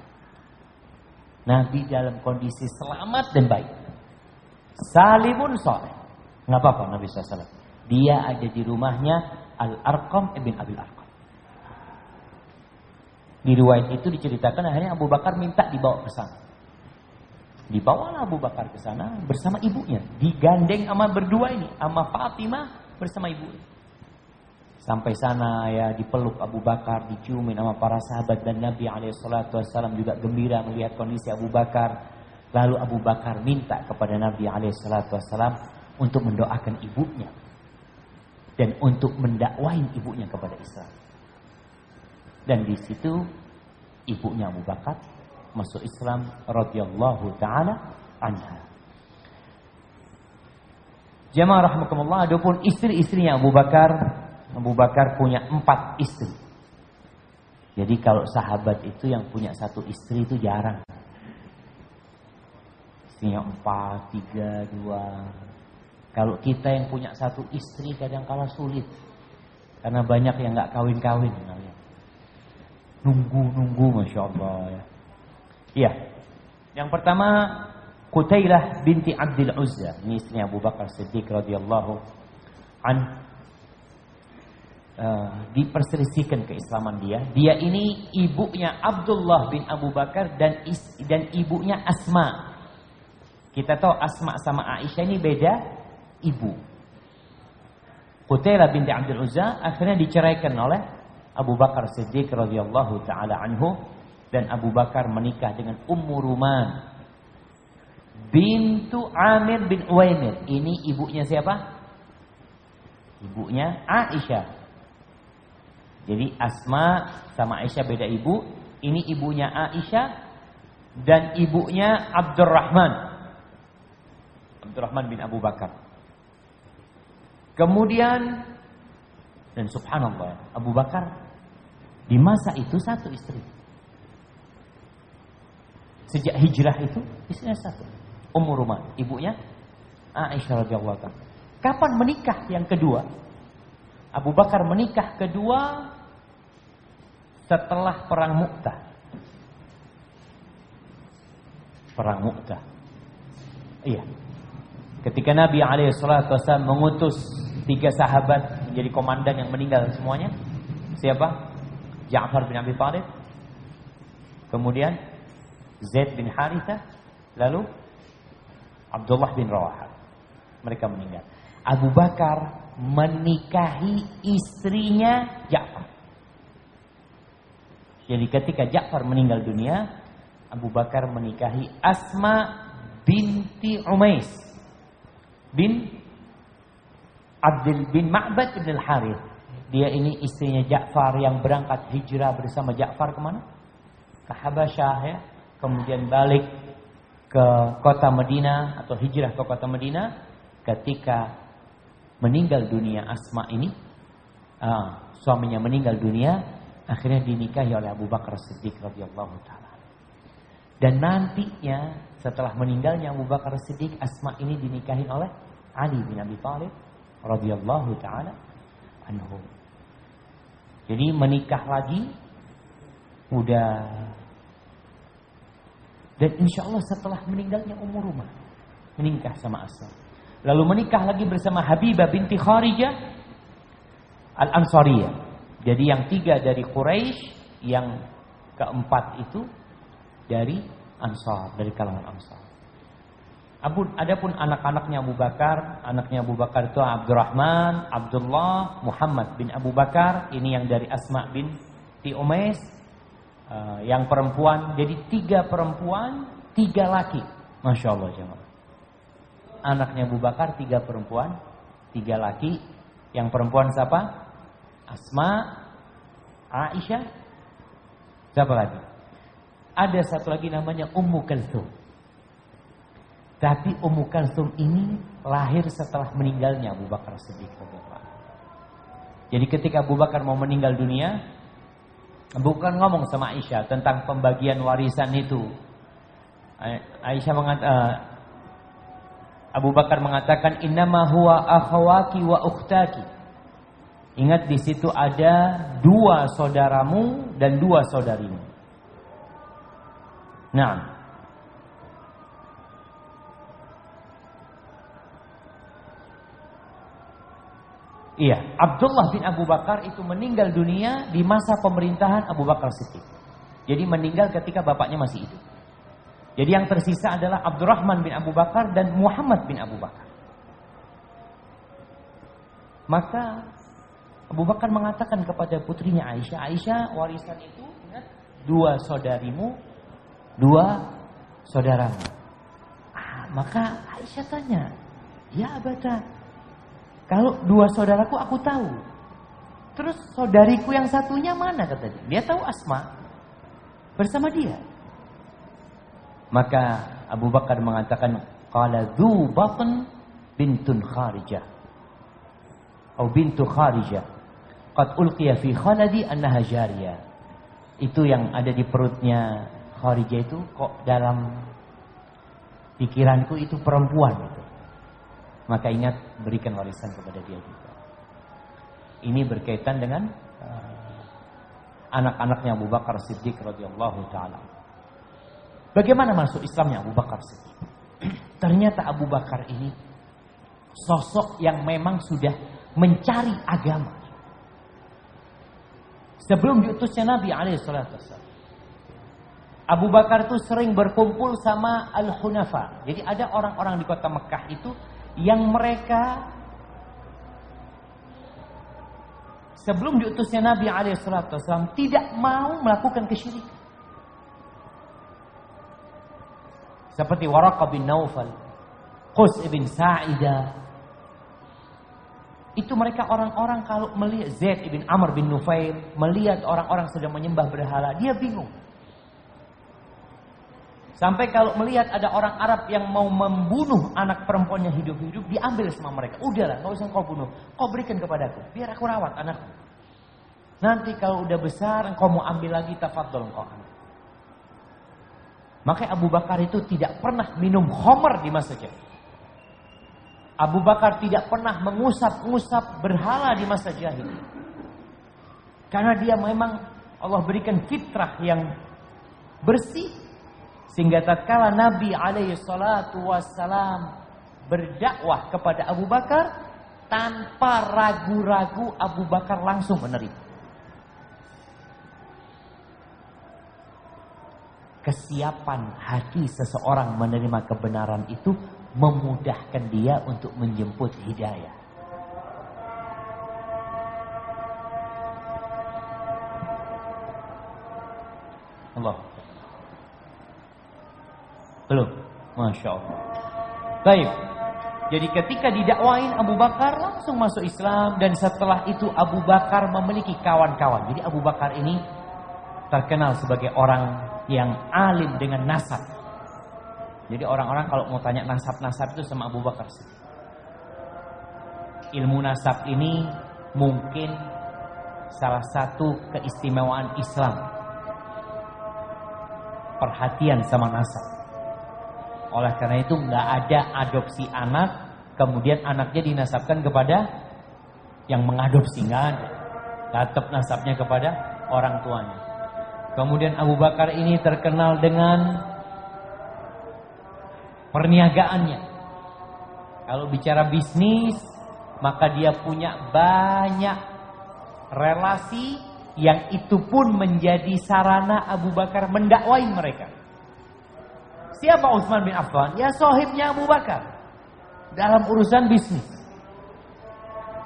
Nabi dalam kondisi selamat dan baik. Salimun saleh. Nggak apa-apa Nabi SAW. Dia ada di rumahnya Al-Arqam ibn Abil Arqam. Di riwayat itu diceritakan akhirnya Abu Bakar minta dibawa ke sana. Dibawalah Abu Bakar ke sana bersama ibunya, digandeng sama berdua ini, sama Fatimah bersama ibunya. Sampai sana ya dipeluk Abu Bakar, diciumin sama para sahabat dan Nabi Alaihissalam juga gembira melihat kondisi Abu Bakar. Lalu Abu Bakar minta kepada Nabi Alaihissalam untuk mendoakan ibunya dan untuk mendakwain ibunya kepada Islam. Dan di situ ibunya Abu Bakar masuk Islam radhiyallahu taala anha. Jemaah rahmatullah, adapun istri-istrinya Abu Bakar, Abu Bakar punya empat istri. Jadi kalau sahabat itu yang punya satu istri itu jarang. Istrinya empat, tiga, dua. Kalau kita yang punya satu istri kadang kala sulit. Karena banyak yang nggak kawin-kawin. Nunggu-nunggu Masya Allah ya. Iya. Yang pertama Qutailah binti Abdul Uzza, ini istrinya Abu Bakar Siddiq radhiyallahu an uh, diperselisihkan keislaman dia. Dia ini ibunya Abdullah bin Abu Bakar dan is, dan ibunya Asma. Kita tahu Asma sama Aisyah ini beda ibu. Qutailah binti Abdul Uzza akhirnya diceraikan oleh Abu Bakar Siddiq radhiyallahu taala anhu dan Abu Bakar menikah dengan Ummu Ruman bintu Amir bin Uwaimir. Ini ibunya siapa? Ibunya Aisyah. Jadi Asma sama Aisyah beda ibu. Ini ibunya Aisyah. dan ibunya Abdurrahman. Abdurrahman bin Abu Bakar. Kemudian dan subhanallah, Abu Bakar di masa itu satu istri. Sejak hijrah itu istrinya satu. Ummu Ruman, ibunya Aisyah radhiyallahu anha. Kapan menikah yang kedua? Abu Bakar menikah kedua setelah perang Mu'tah. Perang Mu'tah. Iya. Ketika Nabi SAW mengutus tiga sahabat menjadi komandan yang meninggal semuanya. Siapa? Ja'far bin Abi Thalib. Kemudian Zaid bin Haritha. Lalu Abdullah bin Rawahah. Mereka meninggal. Abu Bakar menikahi istrinya Ja'far. Jadi ketika Ja'far meninggal dunia, Abu Bakar menikahi Asma binti Umais bin Abdul bin Ma'bad bin Al-Harith. Dia ini istrinya Ja'far yang berangkat hijrah bersama Ja'far ke mana? Ke Habasyah ya. Kemudian balik ke kota Medina atau hijrah ke kota Medina ketika meninggal dunia Asma ini, uh, suaminya meninggal dunia, akhirnya dinikahi oleh Abu Bakar Siddiq radhiyallahu taala. Dan nantinya setelah meninggalnya Abu Bakar Siddiq, Asma ini dinikahi oleh Ali bin Abi Thalib radhiyallahu taala anhu. Jadi menikah lagi udah dan insya Allah setelah meninggalnya umur rumah menikah sama Asma. Lalu menikah lagi bersama Habibah binti Kharijah Al-Ansariyah. Jadi yang tiga dari Quraisy, yang keempat itu dari Ansar, dari kalangan Ansar. Adapun anak-anaknya Abu Bakar, anaknya Abu Bakar itu Abdurrahman, Abdullah, Muhammad bin Abu Bakar, ini yang dari Asma bin Ti Umais, uh, yang perempuan, jadi tiga perempuan, tiga laki. Masya Allah jemaah anaknya Abu Bakar tiga perempuan, tiga laki. Yang perempuan siapa? Asma, Aisyah, siapa lagi? Ada satu lagi namanya Ummu Kalsum. Tapi Ummu Kalsum ini lahir setelah meninggalnya Abu Bakar Siddiq Jadi ketika Abu Bakar mau meninggal dunia, bukan ngomong sama Aisyah tentang pembagian warisan itu. Aisyah mengatakan Abu Bakar mengatakan innama huwa akhawaki wa ukhtaki. Ingat di situ ada dua saudaramu dan dua saudarimu. Nah. Iya, Abdullah bin Abu Bakar itu meninggal dunia di masa pemerintahan Abu Bakar Siddiq. Jadi meninggal ketika bapaknya masih hidup. Jadi yang tersisa adalah Abdurrahman bin Abu Bakar dan Muhammad bin Abu Bakar. Maka Abu Bakar mengatakan kepada putrinya Aisyah, Aisyah warisan itu dua saudarimu, dua saudaramu. Ah, maka Aisyah tanya, ya abata, kalau dua saudaraku aku tahu. Terus saudariku yang satunya mana kata dia? Dia tahu Asma bersama dia. Maka Abu Bakar mengatakan qala dzu batn bintun kharijah atau bintu kharijah qad ulqiya fi khaladi annaha jariyah itu yang ada di perutnya Kharijah itu kok dalam pikiranku itu perempuan itu maka ingat berikan warisan kepada dia juga ini berkaitan dengan uh, anak-anaknya Abu Bakar Siddiq radhiyallahu taala Bagaimana masuk Islamnya Abu Bakar Siddiq? Ternyata Abu Bakar ini sosok yang memang sudah mencari agama. Sebelum diutusnya Nabi alaihissalam. Abu Bakar itu sering berkumpul sama Al-Hunafa. Jadi ada orang-orang di kota Mekah itu yang mereka sebelum diutusnya Nabi alaihissalam tidak mau melakukan kesyirikan. Seperti Waraqah bin Naufal, Qus ibn Sa'idah. Itu mereka orang-orang kalau melihat Zaid ibn Amr bin Nufail, melihat orang-orang sedang menyembah berhala, dia bingung. Sampai kalau melihat ada orang Arab yang mau membunuh anak perempuannya hidup-hidup, diambil sama mereka. Udahlah, nggak usah kau bunuh. Kau berikan kepadaku, biar aku rawat anakku. Nanti kalau udah besar, engkau mau ambil lagi, tafadol engkau ambil. Makanya Abu Bakar itu tidak pernah minum homer di masa. Abu Bakar tidak pernah mengusap-ngusap berhala di masa jahiliyah. Karena dia memang Allah berikan fitrah yang bersih sehingga tatkala Nabi alaihi salatu wassalam berdakwah kepada Abu Bakar tanpa ragu-ragu Abu Bakar langsung menerima. Kesiapan hati seseorang menerima kebenaran itu memudahkan dia untuk menjemput hidayah. Allah. Belum. Masya Allah. Baik. Jadi ketika didakwain Abu Bakar langsung masuk Islam dan setelah itu Abu Bakar memiliki kawan-kawan. Jadi Abu Bakar ini terkenal sebagai orang yang alim dengan nasab. Jadi orang-orang kalau mau tanya nasab-nasab itu sama Abu Bakar. Ilmu nasab ini mungkin salah satu keistimewaan Islam. Perhatian sama nasab. Oleh karena itu nggak ada adopsi anak, kemudian anaknya dinasabkan kepada yang mengadopsi nggak ada. Tetap nasabnya kepada orang tuanya. Kemudian Abu Bakar ini terkenal dengan perniagaannya. Kalau bicara bisnis, maka dia punya banyak relasi yang itu pun menjadi sarana Abu Bakar mendakwai mereka. Siapa Utsman bin Affan? Ya sohibnya Abu Bakar dalam urusan bisnis.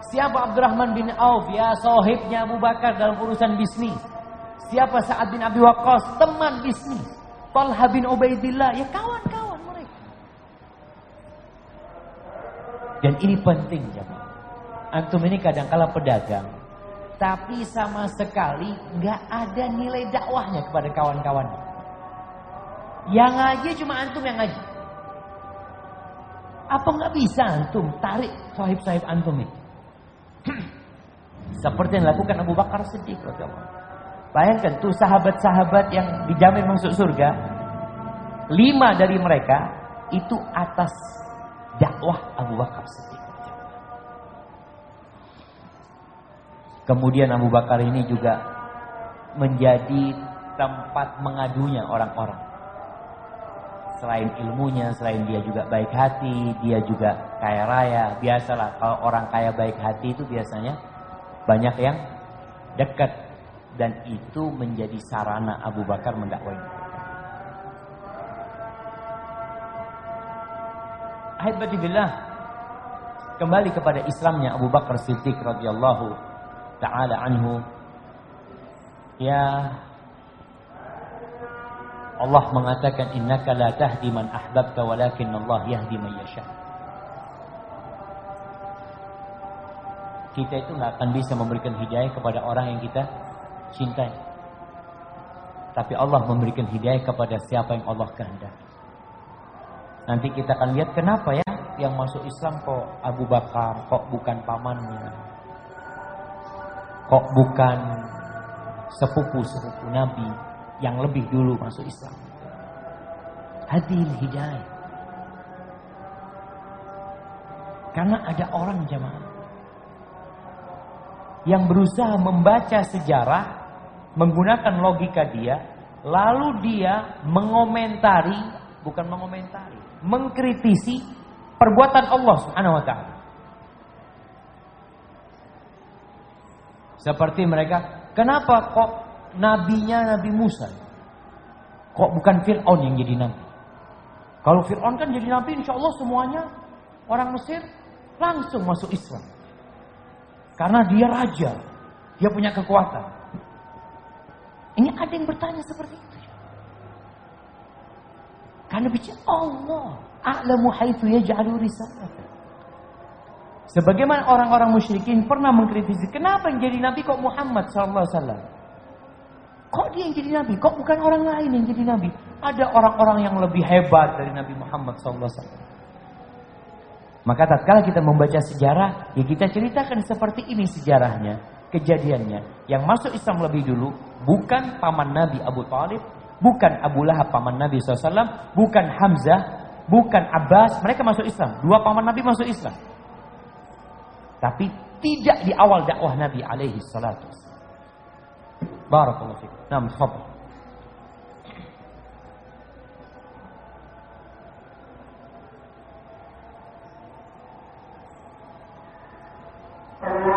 Siapa Abdurrahman bin Auf? Ya sohibnya Abu Bakar dalam urusan bisnis. Siapa Sa'ad bin Abi Waqqas? Teman bisnis. Talha bin Ubaidillah, ya kawan-kawan. Dan ini penting jemaah. Antum ini kadang-kala pedagang, tapi sama sekali nggak ada nilai dakwahnya kepada kawan-kawan. Yang ngaji cuma antum yang ngaji. Apa nggak bisa antum tarik sahib-sahib antum ini? Seperti yang dilakukan Abu Bakar Siddiq Bayangkan tuh sahabat-sahabat yang dijamin masuk surga, lima dari mereka itu atas dakwah Abu Bakar Siddiq. Kemudian Abu Bakar ini juga menjadi tempat mengadunya orang-orang. Selain ilmunya, selain dia juga baik hati, dia juga kaya raya. Biasalah kalau orang kaya baik hati itu biasanya banyak yang dekat dan itu menjadi sarana Abu Bakar mendakwai. billah kembali kepada Islamnya Abu Bakar Siddiq radhiyallahu taala anhu ya Allah mengatakan innaka la tahdi man ahbabta walakin Allah yahdi man yasha. Kita itu nggak akan bisa memberikan hidayah kepada orang yang kita cintai. Tapi Allah memberikan hidayah kepada siapa yang Allah kehendaki. Nanti kita akan lihat kenapa ya yang masuk Islam kok Abu Bakar, kok bukan pamannya. Kok bukan sepupu-sepupu Nabi yang lebih dulu masuk Islam. Hadil hidayah. Karena ada orang jamaah yang berusaha membaca sejarah menggunakan logika dia, lalu dia mengomentari, bukan mengomentari, mengkritisi perbuatan Allah Subhanahu wa taala. Seperti mereka, kenapa kok nabinya Nabi Musa? Kok bukan Fir'aun yang jadi nabi? Kalau Fir'aun kan jadi nabi insya Allah semuanya orang Mesir langsung masuk Islam. Karena dia raja, dia punya kekuatan. Ini ada yang bertanya seperti itu. Karena bicara Allah a'lamu haitsu yaj'alu risalata. Sebagaimana orang-orang musyrikin pernah mengkritisi, kenapa yang jadi nabi kok Muhammad sallallahu alaihi wasallam? Kok dia yang jadi nabi? Kok bukan orang lain yang jadi nabi? Ada orang-orang yang lebih hebat dari Nabi Muhammad SAW. Maka tatkala kita membaca sejarah, ya kita ceritakan seperti ini sejarahnya, kejadiannya. Yang masuk Islam lebih dulu bukan paman Nabi Abu Talib, bukan Abu Lahab paman Nabi SAW, bukan Hamzah, bukan Abbas. Mereka masuk Islam. Dua paman Nabi masuk Islam. Tapi tidak di awal dakwah Nabi alaihi salatu Barakallahu fiik. Nah, tafadhal. Allahumma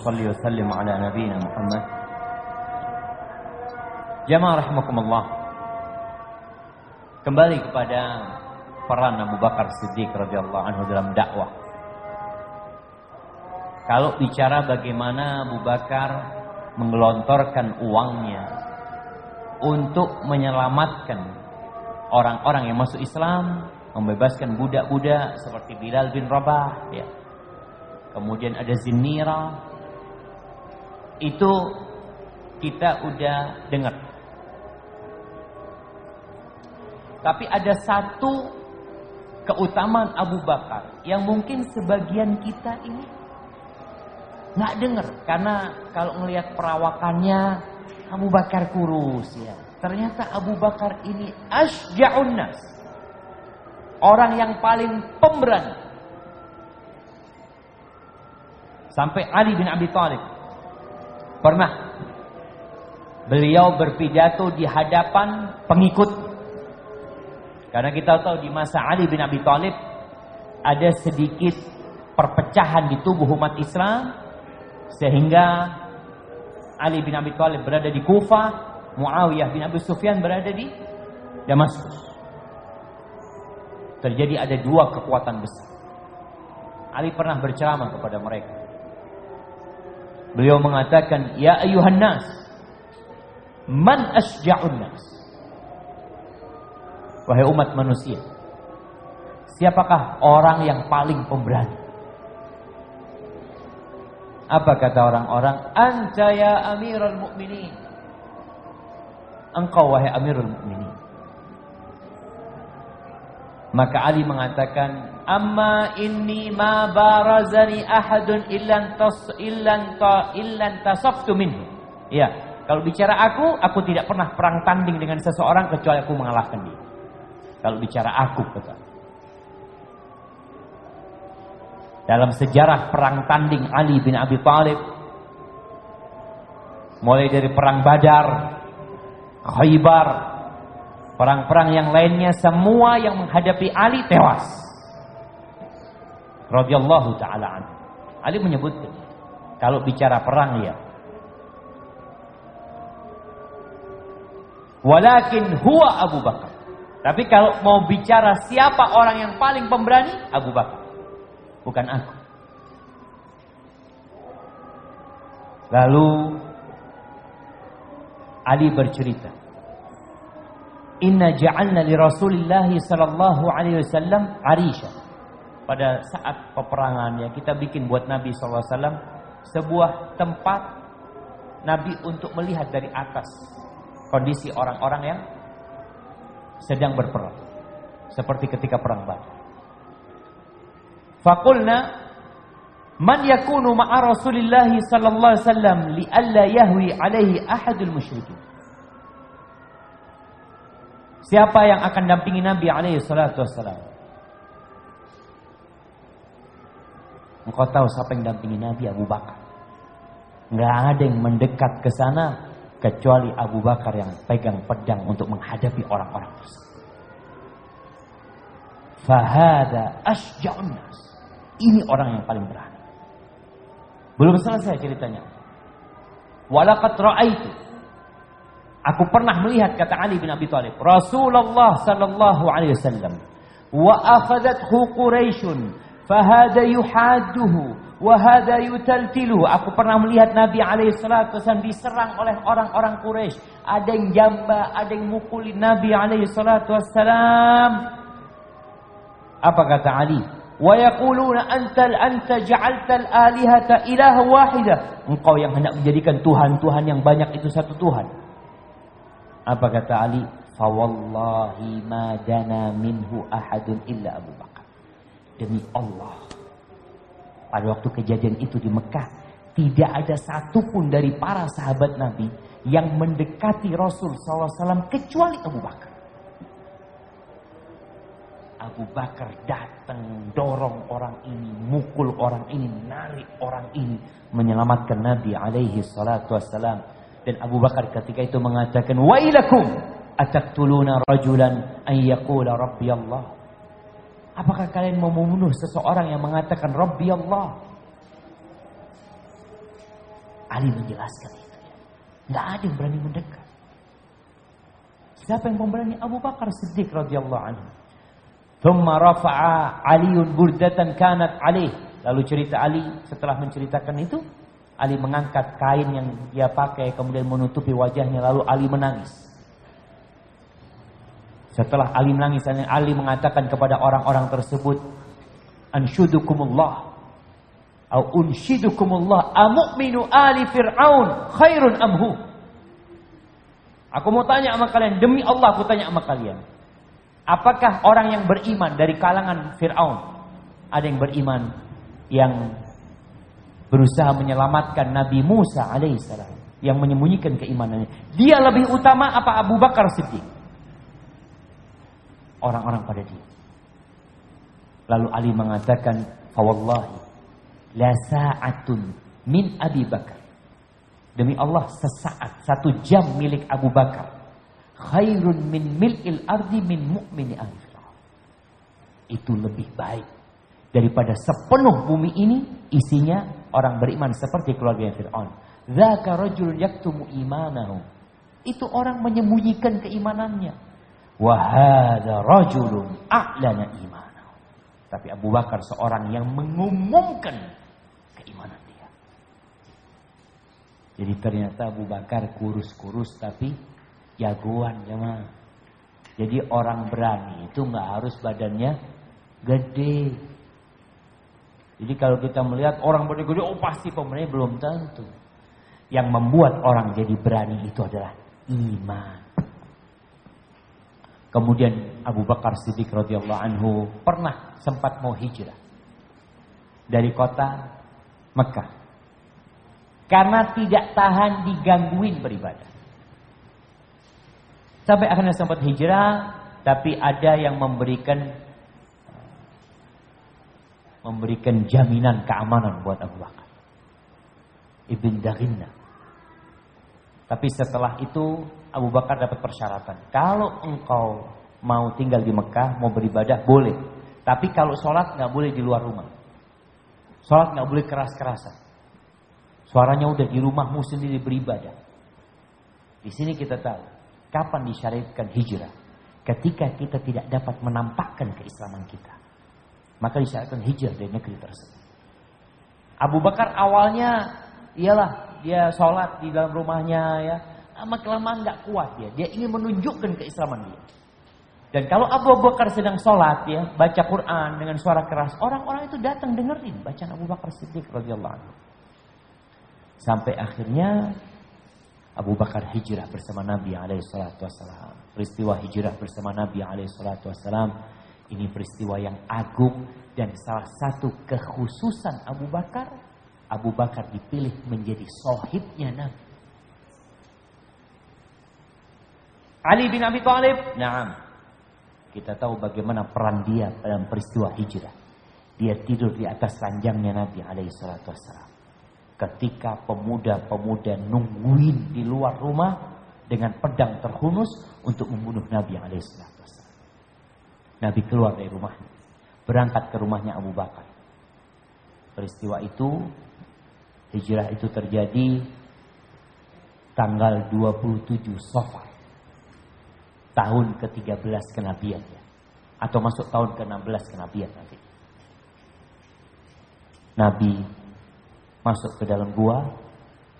salli wa sallim ala nabiyina Muhammad. Jamaah rahimakumullah. Kembali kepada peran Abu Bakar Siddiq radhiyallahu anhu dalam dakwah. Kalau bicara bagaimana Abu Bakar menggelontorkan uangnya untuk menyelamatkan orang-orang yang masuk Islam, membebaskan budak-budak seperti Bilal bin Rabah, ya kemudian ada zinira. Itu kita udah dengar. Tapi ada satu keutamaan Abu Bakar yang mungkin sebagian kita ini nggak dengar. Karena kalau ngelihat perawakannya Abu Bakar kurus ya. Ternyata Abu Bakar ini asja'un nas. Orang yang paling pemberani Sampai Ali bin Abi Thalib pernah beliau berpidato di hadapan pengikut. Karena kita tahu di masa Ali bin Abi Thalib ada sedikit perpecahan di tubuh umat Islam sehingga Ali bin Abi Thalib berada di Kufah, Muawiyah bin Abi Sufyan berada di Damaskus. Terjadi ada dua kekuatan besar. Ali pernah berceramah kepada mereka. Beliau mengatakan, "Ya ayuhan nas, man asja'un nas?" Wahai umat manusia, siapakah orang yang paling pemberani? Apa kata orang-orang? Anta ya amirul mu'minin. Engkau wahai amirul mu'minin. Maka Ali mengatakan, "Amma inni ma barazani ahadun illan tas illan ta illan tasaftu minhu." Ya, kalau bicara aku, aku tidak pernah perang tanding dengan seseorang kecuali aku mengalahkan dia. Kalau bicara aku kata. Dalam sejarah perang tanding Ali bin Abi Thalib mulai dari perang Badar, Khaybar, Perang-perang yang lainnya semua yang menghadapi Ali tewas. Radhiyallahu taala anhu. Ali menyebutkan kalau bicara perang ya. Walakin huwa Abu Bakar. Tapi kalau mau bicara siapa orang yang paling pemberani, Abu Bakar. Bukan aku. Lalu Ali bercerita Inna ja'alna li Rasulillah sallallahu alaihi wasallam arisha. Pada saat peperangan ya kita bikin buat Nabi sallallahu alaihi wasallam sebuah tempat Nabi untuk melihat dari atas kondisi orang-orang yang sedang berperang. Seperti ketika perang Badar. Fakulna man yakunu ma'a Rasulillah sallallahu alaihi wasallam li alla yahwi alaihi ahadul musyrikin. Siapa yang akan dampingi Nabi alaihi salatu wassalam? Engkau tahu siapa yang dampingi Nabi Abu Bakar. Enggak ada yang mendekat ke sana kecuali Abu Bakar yang pegang pedang untuk menghadapi orang-orang tersebut. Fahada asja'un nas. Ini orang yang paling berani. Belum selesai ceritanya. Walaqad ra'aitu Aku pernah melihat kata Ali bin Abi Thalib, Rasulullah sallallahu alaihi wasallam wa akhadathu Quraisyun fahada yuhadduhu wa hada yutaltilu. Aku pernah melihat Nabi alaihi salatu wasallam diserang oleh orang-orang Quraisy. Ada yang jamba, ada yang mukulin Nabi alaihi salatu wasallam. Apa kata Ali? Wa yaquluna antal anta ja'altal alihata ilaha wahida. Engkau yang hendak menjadikan Tuhan-Tuhan yang banyak itu satu Tuhan. Apa kata Ali? Fawallahi ma dana minhu ahadun illa Abu Bakar. Demi Allah. Pada waktu kejadian itu di Mekah. Tidak ada satupun dari para sahabat Nabi yang mendekati Rasul SAW kecuali Abu Bakar. Abu Bakar datang dorong orang ini, mukul orang ini, narik orang ini, menyelamatkan Nabi alaihi salatu wassalam dan Abu Bakar ketika itu mengatakan, "Wailakum ataktuluna rajulan an yaqula rabbi Allah?" Apakah kalian mau membunuh seseorang yang mengatakan rabbi Allah? Ali menjelaskan itu. Enggak ada yang berani mendekat. Siapa yang memberani Abu Bakar Siddiq radhiyallahu anhu. Thumma rafa'a Aliun burdatan kanat alih. Lalu cerita Ali setelah menceritakan itu, Ali mengangkat kain yang dia pakai kemudian menutupi wajahnya lalu Ali menangis. Setelah Ali menangis Ali mengatakan kepada orang-orang tersebut anshudukumullah au unshidukumullah amu'minu ali fir'aun khairun amhu Aku mau tanya sama kalian demi Allah aku tanya sama kalian Apakah orang yang beriman dari kalangan Fir'aun Ada yang beriman Yang berusaha menyelamatkan Nabi Musa alaihissalam yang menyembunyikan keimanannya. Dia lebih utama apa Abu Bakar Siddiq? Orang-orang pada dia. Lalu Ali mengatakan, "Fawallahi la sa'atun min Abi Bakar." Demi Allah sesaat satu jam milik Abu Bakar khairun min mil'il ardi min mu'mini ahli Itu lebih baik daripada sepenuh bumi ini isinya orang beriman seperti keluarga Fir'aun. Dzaka rajulun yaktumu imanahu. Itu orang menyembunyikan keimanannya. Wa hadza rajulun a'lana imanahu. Tapi Abu Bakar seorang yang mengumumkan keimanan dia. Jadi ternyata Abu Bakar kurus-kurus tapi jagoan jemaah. Jadi orang berani itu nggak harus badannya gede. Jadi kalau kita melihat orang berani-gede, oh pasti pemenangnya belum tentu. Yang membuat orang jadi berani itu adalah iman. Kemudian Abu Bakar Siddiq radhiyallahu anhu pernah sempat mau hijrah dari kota Mekah. Karena tidak tahan digangguin beribadah. Sampai akhirnya sempat hijrah, tapi ada yang memberikan memberikan jaminan keamanan buat Abu Bakar. Ibn Daghina. Tapi setelah itu Abu Bakar dapat persyaratan. Kalau engkau mau tinggal di Mekah, mau beribadah, boleh. Tapi kalau sholat nggak boleh di luar rumah. Sholat nggak boleh keras-kerasan. Suaranya udah di rumahmu sendiri beribadah. Di sini kita tahu kapan disyariatkan hijrah. Ketika kita tidak dapat menampakkan keislaman kita. Maka disyaratkan hijrah dari negeri tersebut. Abu Bakar awalnya ialah dia sholat di dalam rumahnya ya. Lama kelamaan nggak kuat dia. Dia ingin menunjukkan keislaman dia. Dan kalau Abu Bakar sedang sholat ya, baca Quran dengan suara keras, orang-orang itu datang dengerin bacaan Abu Bakar Siddiq radhiyallahu anhu. Sampai akhirnya Abu Bakar hijrah bersama Nabi alaihi salatu. Peristiwa hijrah bersama Nabi alaihi salatu ini peristiwa yang agung dan salah satu kekhususan Abu Bakar. Abu Bakar dipilih menjadi sohibnya Nabi. Ali bin Abi Thalib, nah, kita tahu bagaimana peran dia dalam peristiwa hijrah. Dia tidur di atas ranjangnya Nabi alaihi salatu wassalam. Ketika pemuda-pemuda nungguin di luar rumah dengan pedang terhunus untuk membunuh Nabi alaihi salatu Nabi keluar dari rumahnya. Berangkat ke rumahnya Abu Bakar. Peristiwa itu, hijrah itu terjadi tanggal 27 Sofar. Tahun ke-13 kenabian ya. Atau masuk tahun ke-16 kenabian nanti. Nabi masuk ke dalam gua,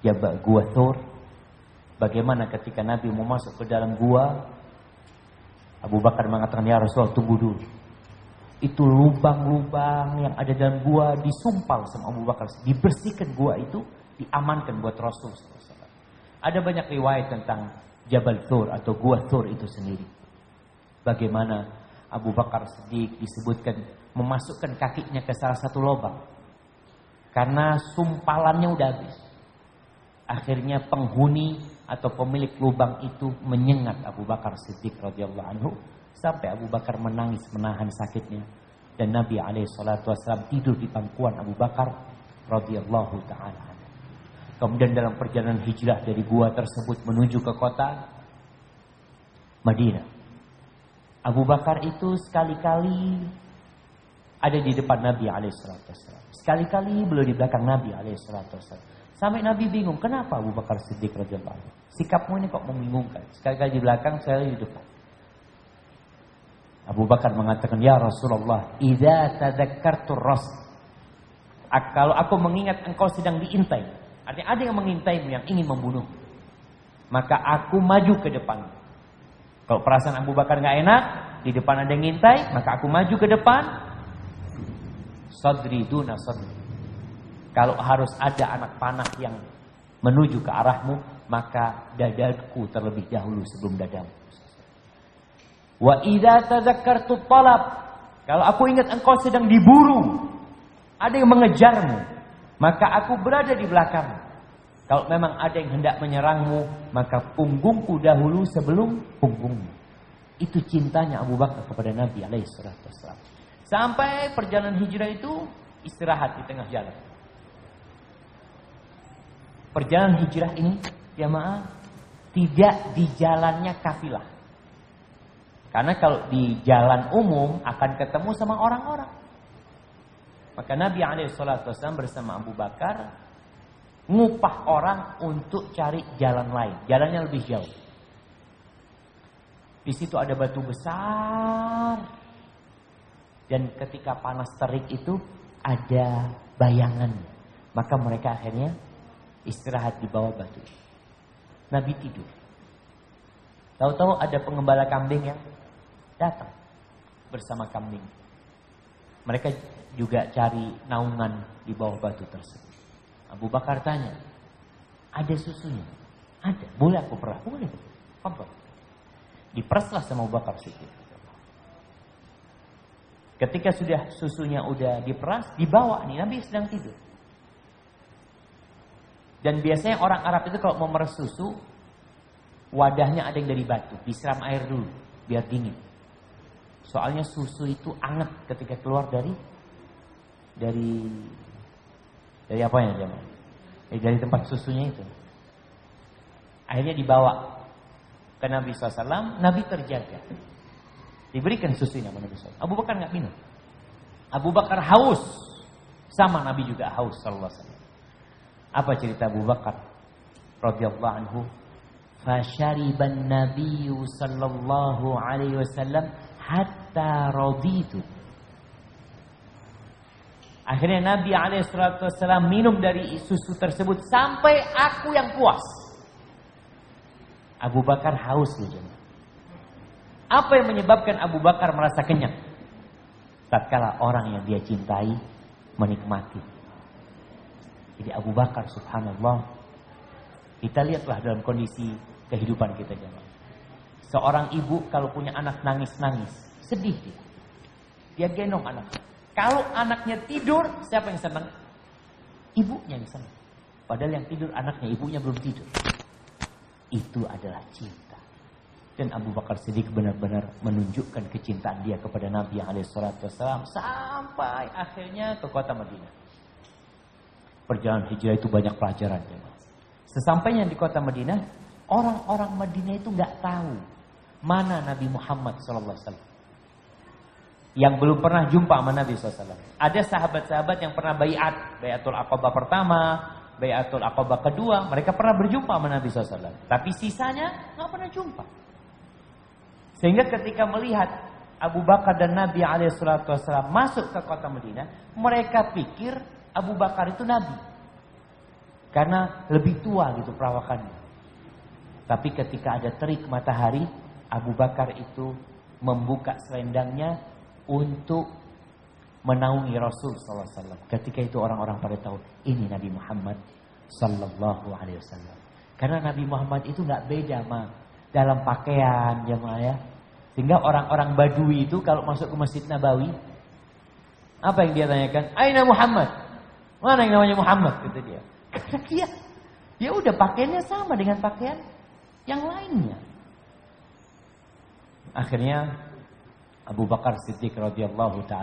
jabak gua Thor. Bagaimana ketika Nabi mau masuk ke dalam gua, Abu Bakar mengatakan, ya Rasulullah tunggu dulu. Itu lubang-lubang yang ada dalam gua disumpal sama Abu Bakar. Dibersihkan gua itu, diamankan buat Rasul. Ada banyak riwayat tentang Jabal Thur atau gua Thur itu sendiri. Bagaimana Abu Bakar sedih disebutkan memasukkan kakinya ke salah satu lubang. Karena sumpalannya udah habis. Akhirnya penghuni atau pemilik lubang itu menyengat Abu Bakar Siddiq radhiyallahu anhu sampai Abu Bakar menangis menahan sakitnya dan Nabi alaihi salatu wasallam tidur di pangkuan Abu Bakar radhiyallahu taala Kemudian dalam perjalanan hijrah dari gua tersebut menuju ke kota Madinah. Abu Bakar itu sekali-kali ada di depan Nabi alaihi salatu wasallam. Sekali-kali beliau di belakang Nabi alaihi salatu wasallam. Sampai Nabi bingung, kenapa Abu Bakar Siddiq radhiyallahu? Sikapmu ini kok membingungkan. Sekali-kali di belakang, saya di depan. Abu Bakar mengatakan, Ya Rasulullah, Iza tadakkartu ras. Kalau aku mengingat engkau sedang diintai. Artinya ada yang mengintaimu yang ingin membunuh. Maka aku maju ke depan. Kalau perasaan Abu Bakar nggak enak, di depan ada yang ngintai, maka aku maju ke depan. Sadri duna sadri. Kalau harus ada anak panah yang menuju ke arahmu, maka dadaku terlebih dahulu sebelum dadamu. Wa idza tadzakkartu talab. Kalau aku ingat engkau sedang diburu, ada yang mengejarmu, maka aku berada di belakang. Kalau memang ada yang hendak menyerangmu, maka punggungku dahulu sebelum punggungmu. Itu cintanya Abu Bakar kepada Nabi alaihi Sampai perjalanan hijrah itu istirahat di tengah jalan. Perjalanan hijrah ini jamaah tidak di jalannya kafilah. Karena kalau di jalan umum akan ketemu sama orang-orang. Maka Nabi SAW bersama Abu Bakar ngupah orang untuk cari jalan lain, jalannya lebih jauh. Di situ ada batu besar. Dan ketika panas terik itu ada bayangan. Maka mereka akhirnya istirahat di bawah batu. Nabi tidur. Tahu-tahu ada pengembala kambing yang datang bersama kambing. Mereka juga cari naungan di bawah batu tersebut. Abu Bakar tanya, ada susunya? Ada. Boleh aku perah? Boleh. Apa? Dipereslah sama Abu Bakar sedikit. Ketika sudah susunya udah diperas, dibawa nih Nabi sedang tidur. Dan biasanya orang Arab itu kalau mau meres susu, wadahnya ada yang dari batu, disiram air dulu biar dingin. Soalnya susu itu anget ketika keluar dari dari dari apa ya jemaah? Eh, dari tempat susunya itu. Akhirnya dibawa ke Nabi SAW, Nabi terjaga. Diberikan susunya sama Nabi SAW. Abu Bakar nggak minum. Abu Bakar haus. Sama Nabi juga haus sallallahu Apa cerita Abu Bakar radhiyallahu anhu? Fashariban Nabi sallallahu alaihi wasallam hatta raditu. Akhirnya Nabi alaihi minum dari susu tersebut sampai aku yang puas. Abu Bakar haus loh apa yang menyebabkan Abu Bakar merasa kenyang? Tatkala orang yang dia cintai menikmati. Jadi Abu Bakar subhanallah. Kita lihatlah dalam kondisi kehidupan kita jemaah. Seorang ibu kalau punya anak nangis-nangis, sedih dia. Dia gendong anak. Kalau anaknya tidur, siapa yang senang? Ibunya yang senang. Padahal yang tidur anaknya, ibunya belum tidur. Itu adalah cinta. Dan Abu Bakar Siddiq benar-benar menunjukkan kecintaan dia kepada Nabi yang Wasallam sampai akhirnya ke kota Madinah. Perjalanan hijrah itu banyak pelajaran. Ya. Sesampainya di kota Madinah, orang-orang Madinah itu nggak tahu mana Nabi Muhammad SAW. Yang belum pernah jumpa sama Nabi SAW. Ada sahabat-sahabat yang pernah bayat, bayatul Aqabah pertama, bayatul Aqabah kedua, mereka pernah berjumpa sama Nabi SAW. Tapi sisanya nggak pernah jumpa. Sehingga ketika melihat Abu Bakar dan Nabi SAW masuk ke kota Madinah, mereka pikir Abu Bakar itu Nabi. Karena lebih tua gitu perawakannya. Tapi ketika ada terik matahari, Abu Bakar itu membuka selendangnya untuk menaungi Rasul SAW. Ketika itu orang-orang pada tahu ini Nabi Muhammad Sallallahu Alaihi Wasallam. Karena Nabi Muhammad itu nggak beda mah dalam pakaian jemaah ya. Sehingga orang-orang Badui itu kalau masuk ke Masjid Nabawi, apa yang dia tanyakan? Aina Muhammad? Mana yang namanya Muhammad? Kata dia. Karena dia, ya udah pakaiannya sama dengan pakaian yang lainnya. Akhirnya Abu Bakar Siddiq radhiyallahu taala